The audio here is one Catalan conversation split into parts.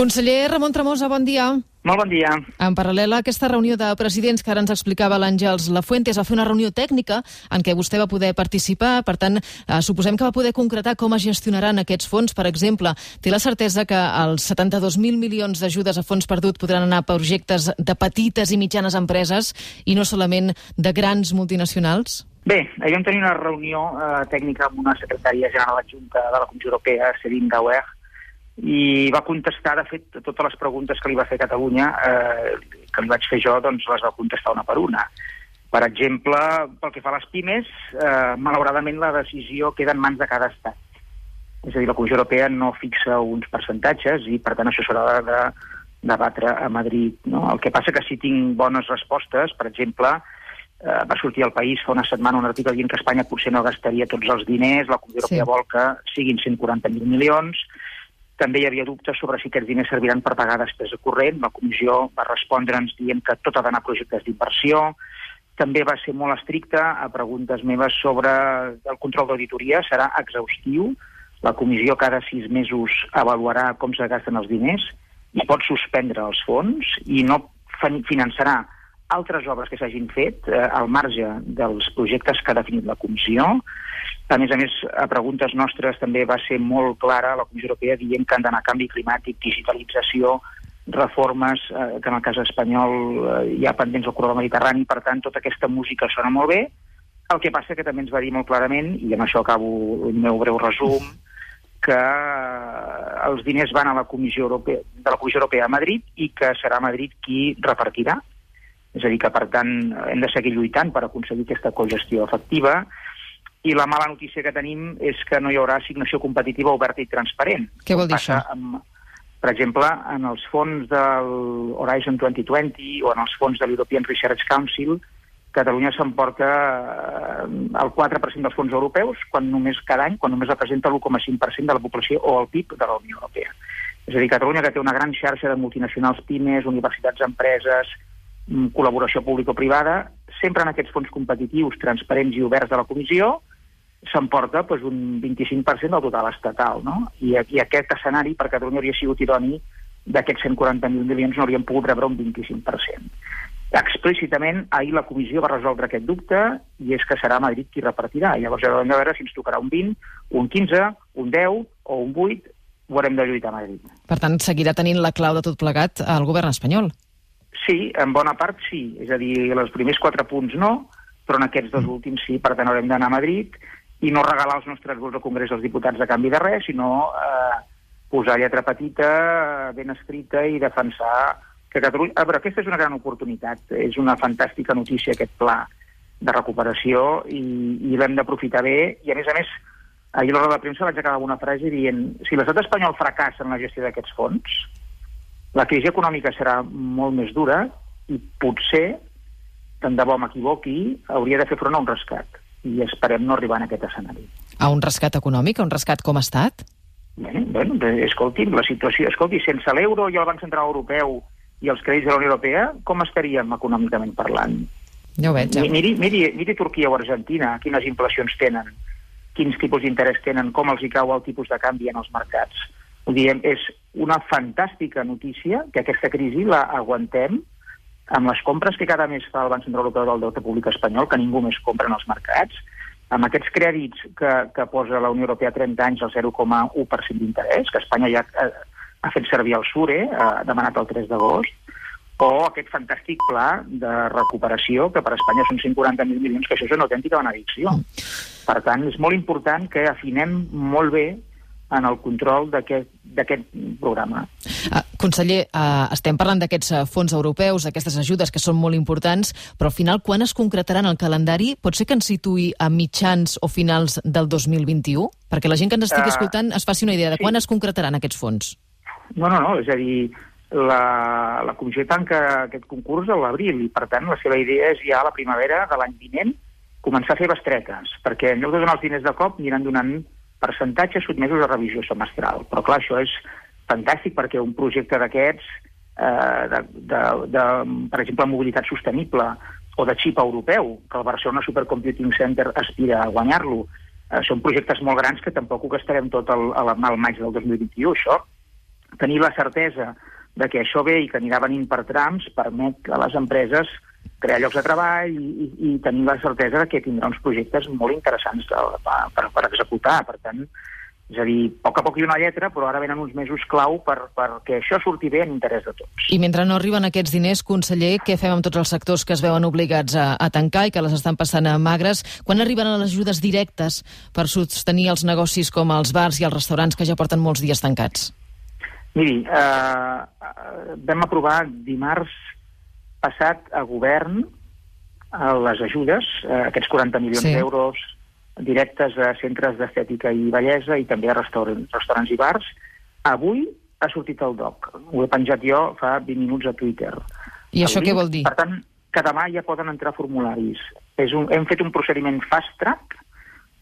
Conseller Ramon Tremosa, bon dia. Molt bon dia. En paral·lel a aquesta reunió de presidents que ara ens explicava l'Àngels Lafuentes, va fer una reunió tècnica en què vostè va poder participar. Per tant, eh, suposem que va poder concretar com es gestionaran aquests fons. Per exemple, té la certesa que els 72.000 milions d'ajudes a fons perdut podran anar a projectes de petites i mitjanes empreses i no solament de grans multinacionals? Bé, ahir vam tenir una reunió eh, tècnica amb una secretària general adjunta de la Comissió Europea, Céline Gauer, i va contestar, de fet, totes les preguntes que li va fer Catalunya, eh, que li vaig fer jo, doncs les va contestar una per una. Per exemple, pel que fa a les pimes, eh, malauradament la decisió queda en mans de cada estat. És a dir, la Comissió Europea no fixa uns percentatges i, per tant, això s'haurà de, de debatre a Madrid. No? El que passa que si tinc bones respostes, per exemple, eh, va sortir al País fa una setmana un article dient que Espanya potser no gastaria tots els diners, la Comissió Europea sí. vol que siguin 140.000 milions, també hi havia dubtes sobre si aquests diners serviran per pagar despesa corrent. La comissió va respondre'ns dient que tot ha d'anar a projectes d'inversió. També va ser molt estricta a preguntes meves sobre el control d'auditoria. Serà exhaustiu. La comissió cada sis mesos avaluarà com se gasten els diners i pot suspendre els fons i no finançarà altres obres que s'hagin fet eh, al marge dels projectes que ha definit la comissió. A més a més, a preguntes nostres també va ser molt clara la Comissió Europea dient que han d'anar canvi climàtic, digitalització, reformes, eh, que en el cas espanyol eh, hi ha pendents al corredor mediterrani, per tant, tota aquesta música sona molt bé. El que passa que també ens va dir molt clarament, i amb això acabo el meu breu resum, que eh, els diners van a la Comissió Europea, de la Comissió Europea a Madrid i que serà Madrid qui repartirà. És a dir, que per tant hem de seguir lluitant per aconseguir aquesta cogestió efectiva i la mala notícia que tenim és que no hi haurà assignació competitiva oberta i transparent. Què vol dir això? Amb, per exemple, en els fons del Horizon 2020 o en els fons de l'European Research Council, Catalunya s'emporta eh, el 4% dels fons europeus quan només cada any, quan només representa l'1,5% de la població o el PIB de la Unió Europea. És a dir, Catalunya que té una gran xarxa de multinacionals pimes, universitats, empreses, Mm, col·laboració público-privada, sempre en aquests fons competitius, transparents i oberts de la comissió, s'emporta doncs, un 25% del total estatal. No? I, I aquest escenari per Catalunya hauria sigut idoni d'aquests 140.000 milions no haurien pogut rebre un 25%. Explícitament, ahir la comissió va resoldre aquest dubte i és que serà Madrid qui repartirà. Llavors haurem de veure si ens tocarà un 20, un 15, un 10 o un 8, ho haurem de lluitar a Madrid. Per tant, seguirà tenint la clau de tot plegat al govern espanyol. Sí, en bona part sí. És a dir, els primers quatre punts no, però en aquests dos mm. últims sí. Per tant, haurem d'anar a Madrid i no regalar els nostres vots al Congrés dels Diputats a canvi de res, sinó eh, posar lletra petita, ben escrita i defensar que Catalunya... A veure, aquesta és una gran oportunitat. És una fantàstica notícia, aquest pla de recuperació, i, i l'hem d'aprofitar bé. I, a més a més, ahir a l'hora de premsa vaig acabar una frase dient si l'estat espanyol fracassa en la gestió d'aquests fons, la crisi econòmica serà molt més dura i potser, tant de bo m'equivoqui, hauria de fer front a un rescat. I esperem no arribar en aquest escenari. A un rescat econòmic? A un rescat com ha estat? Bé, bueno, escolti, la situació... Escolti, sense l'euro i el Banc Central Europeu i els crèdits de la Unió Europea, com estaríem econòmicament parlant? Ja ho veig, ja. Miri, miri, miri Turquia o Argentina, quines inflacions tenen, quins tipus d'interès tenen, com els hi cau el tipus de canvi en els mercats ho diem, és una fantàstica notícia que aquesta crisi la aguantem amb les compres que cada mes fa el Banc Central Europeu del Deute Públic Espanyol, que ningú més compra en els mercats, amb aquests crèdits que, que posa la Unió Europea a 30 anys al 0,1% d'interès, que Espanya ja ha, ha fet servir el SURE, ha demanat el 3 d'agost, o aquest fantàstic pla de recuperació, que per Espanya són 140.000 milions, que això és una autèntica benedicció. Per tant, és molt important que afinem molt bé en el control d'aquest programa. Uh, conseller, uh, estem parlant d'aquests uh, fons europeus, d'aquestes ajudes que són molt importants, però al final quan es concretaran el calendari? Pot ser que ens situï a mitjans o finals del 2021? Perquè la gent que ens estigui uh, escoltant es faci una idea de sí. quan es concretaran aquests fons. No, no, no, és a dir, la, la comissió tanca aquest concurs a l'abril i, per tant, la seva idea és ja a la primavera de l'any vinent començar a fer bestretes, perquè en lloc de donar els diners de cop aniran donant percentatges sotmesos a revisió semestral. Però clar, això és fantàstic perquè un projecte d'aquests, eh, de, de, de, per exemple, mobilitat sostenible o de xip europeu, que el Barcelona Supercomputing Center aspira a guanyar-lo, eh, són projectes molt grans que tampoc ho gastarem tot al, al, al maig del 2021. Això tenir la certesa de que això ve i que anirà venint per trams permet a les empreses crear llocs de treball i, i, i tenir la certesa que tindrà uns projectes molt interessants de, per, per executar. Per tant, és a dir, a poc a poc hi ha una lletra, però ara venen uns mesos clau per, perquè això surti bé en interès de tots. I mentre no arriben aquests diners, conseller, què fem amb tots els sectors que es veuen obligats a, a tancar i que les estan passant a magres? Quan arriben les ajudes directes per sostenir els negocis com els bars i els restaurants que ja porten molts dies tancats? Miri, eh, vam aprovar dimarts passat a govern a les ajudes, eh, aquests 40 milions sí. d'euros directes a centres d'estètica i bellesa i també a restaurants, restaurants i bars. Avui ha sortit el DOC. Ho he penjat jo fa 20 minuts a Twitter. I això què vol dir? Per tant, que demà ja poden entrar formularis. És un, hem fet un procediment fast track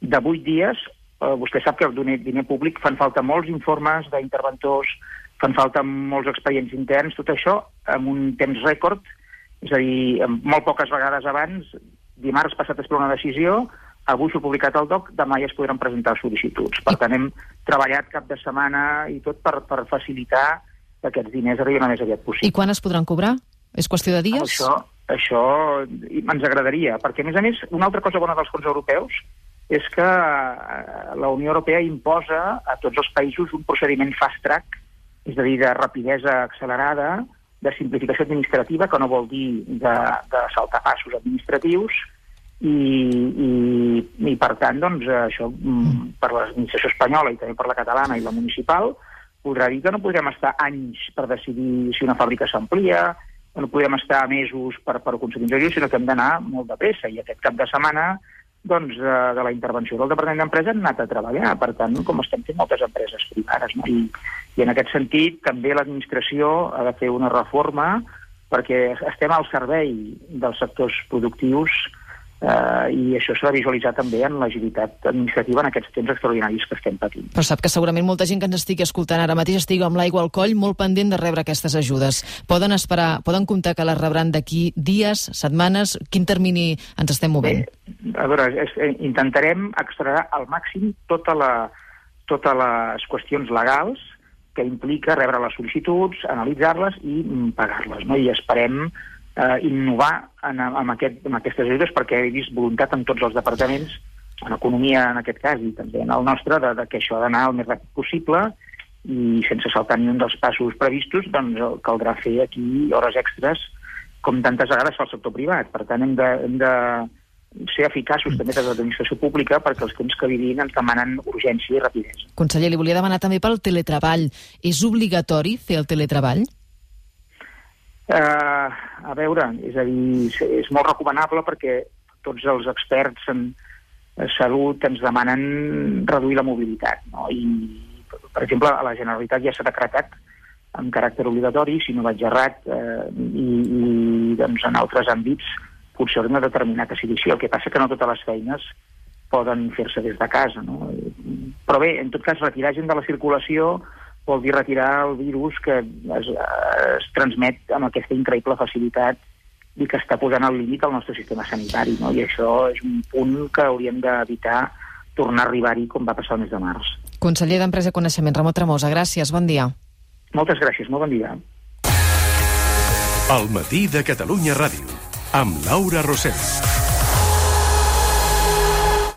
de 8 dies. Eh, vostè sap que el diner, diner públic fan falta molts informes d'interventors, fan falta molts expedients interns, tot això amb un temps rècord, és a dir, molt poques vegades abans, dimarts passat es una decisió, Avui s'ha publicat el DOC, demà ja es podran presentar sol·licituds. Per tant, hem treballat cap de setmana i tot per, per facilitar que aquests diners arribin el més aviat possible. I quan es podran cobrar? És qüestió de dies? Això, això ens agradaria, perquè, a més a més, una altra cosa bona dels fons europeus és que eh, la Unió Europea imposa a tots els països un procediment fast-track, és a dir, de rapidesa accelerada, de simplificació administrativa, que no vol dir de, de saltar passos administratius, i, i, i per tant, doncs, això mm, per l'administració espanyola i també per la catalana i la municipal podrà dir que no podrem estar anys per decidir si una fàbrica s'amplia, no podrem estar mesos per, per aconseguir un sinó que hem d'anar molt de pressa. I aquest cap de setmana doncs, de, de la intervenció del Departament d'Empresa hem anat a treballar, per tant, com estem fent moltes empreses privades. No? I, I en aquest sentit, també l'administració ha de fer una reforma perquè estem al servei dels sectors productius eh, i això s'ha de visualitzar també en l'agilitat administrativa en aquests temps extraordinaris que estem patint. Però sap que segurament molta gent que ens estigui escoltant ara mateix estigui amb l'aigua al coll molt pendent de rebre aquestes ajudes. Poden esperar, poden comptar que les rebran d'aquí dies, setmanes? Quin termini ens estem movent? Bé, a veure, és, eh, intentarem extraure al màxim tota la, totes les qüestions legals que implica rebre les sol·licituds, analitzar-les i mm, pagar-les. No? I esperem eh, innovar en, en, aquest, en aquestes ajudes perquè he vist voluntat en tots els departaments, en economia en aquest cas i també en el nostre, de, de que això ha d'anar el més ràpid possible i sense saltar ni un dels passos previstos, doncs caldrà fer aquí hores extres com tantes vegades fa el sector privat. Per tant, hem de, hem de ser eficaços també des de l'administració pública perquè els temps que vivim ens demanen urgència i rapidesa. Conseller, li volia demanar també pel teletreball. És obligatori fer el teletreball? Eh, a veure, és a dir, és molt recomanable perquè tots els experts en salut ens demanen reduir la mobilitat. No? I, per exemple, a la Generalitat ja s'ha decretat amb caràcter obligatori, si no vaig errat, eh, i, i doncs, en altres àmbits potser haurem de determinar que sigui així. El que passa que no totes les feines poden fer-se des de casa. No? Però bé, en tot cas, retirar gent de la circulació vol dir retirar el virus que es, es transmet amb aquesta increïble facilitat i que està posant al límit el nostre sistema sanitari, no? I això és un punt que hauríem d'evitar tornar a arribar-hi com va passar el mes de març. Conseller d'Empresa i Coneixement, Ramon Tremosa, gràcies, bon dia. Moltes gràcies, molt bon dia. El matí de Catalunya Ràdio, amb Laura Rosell.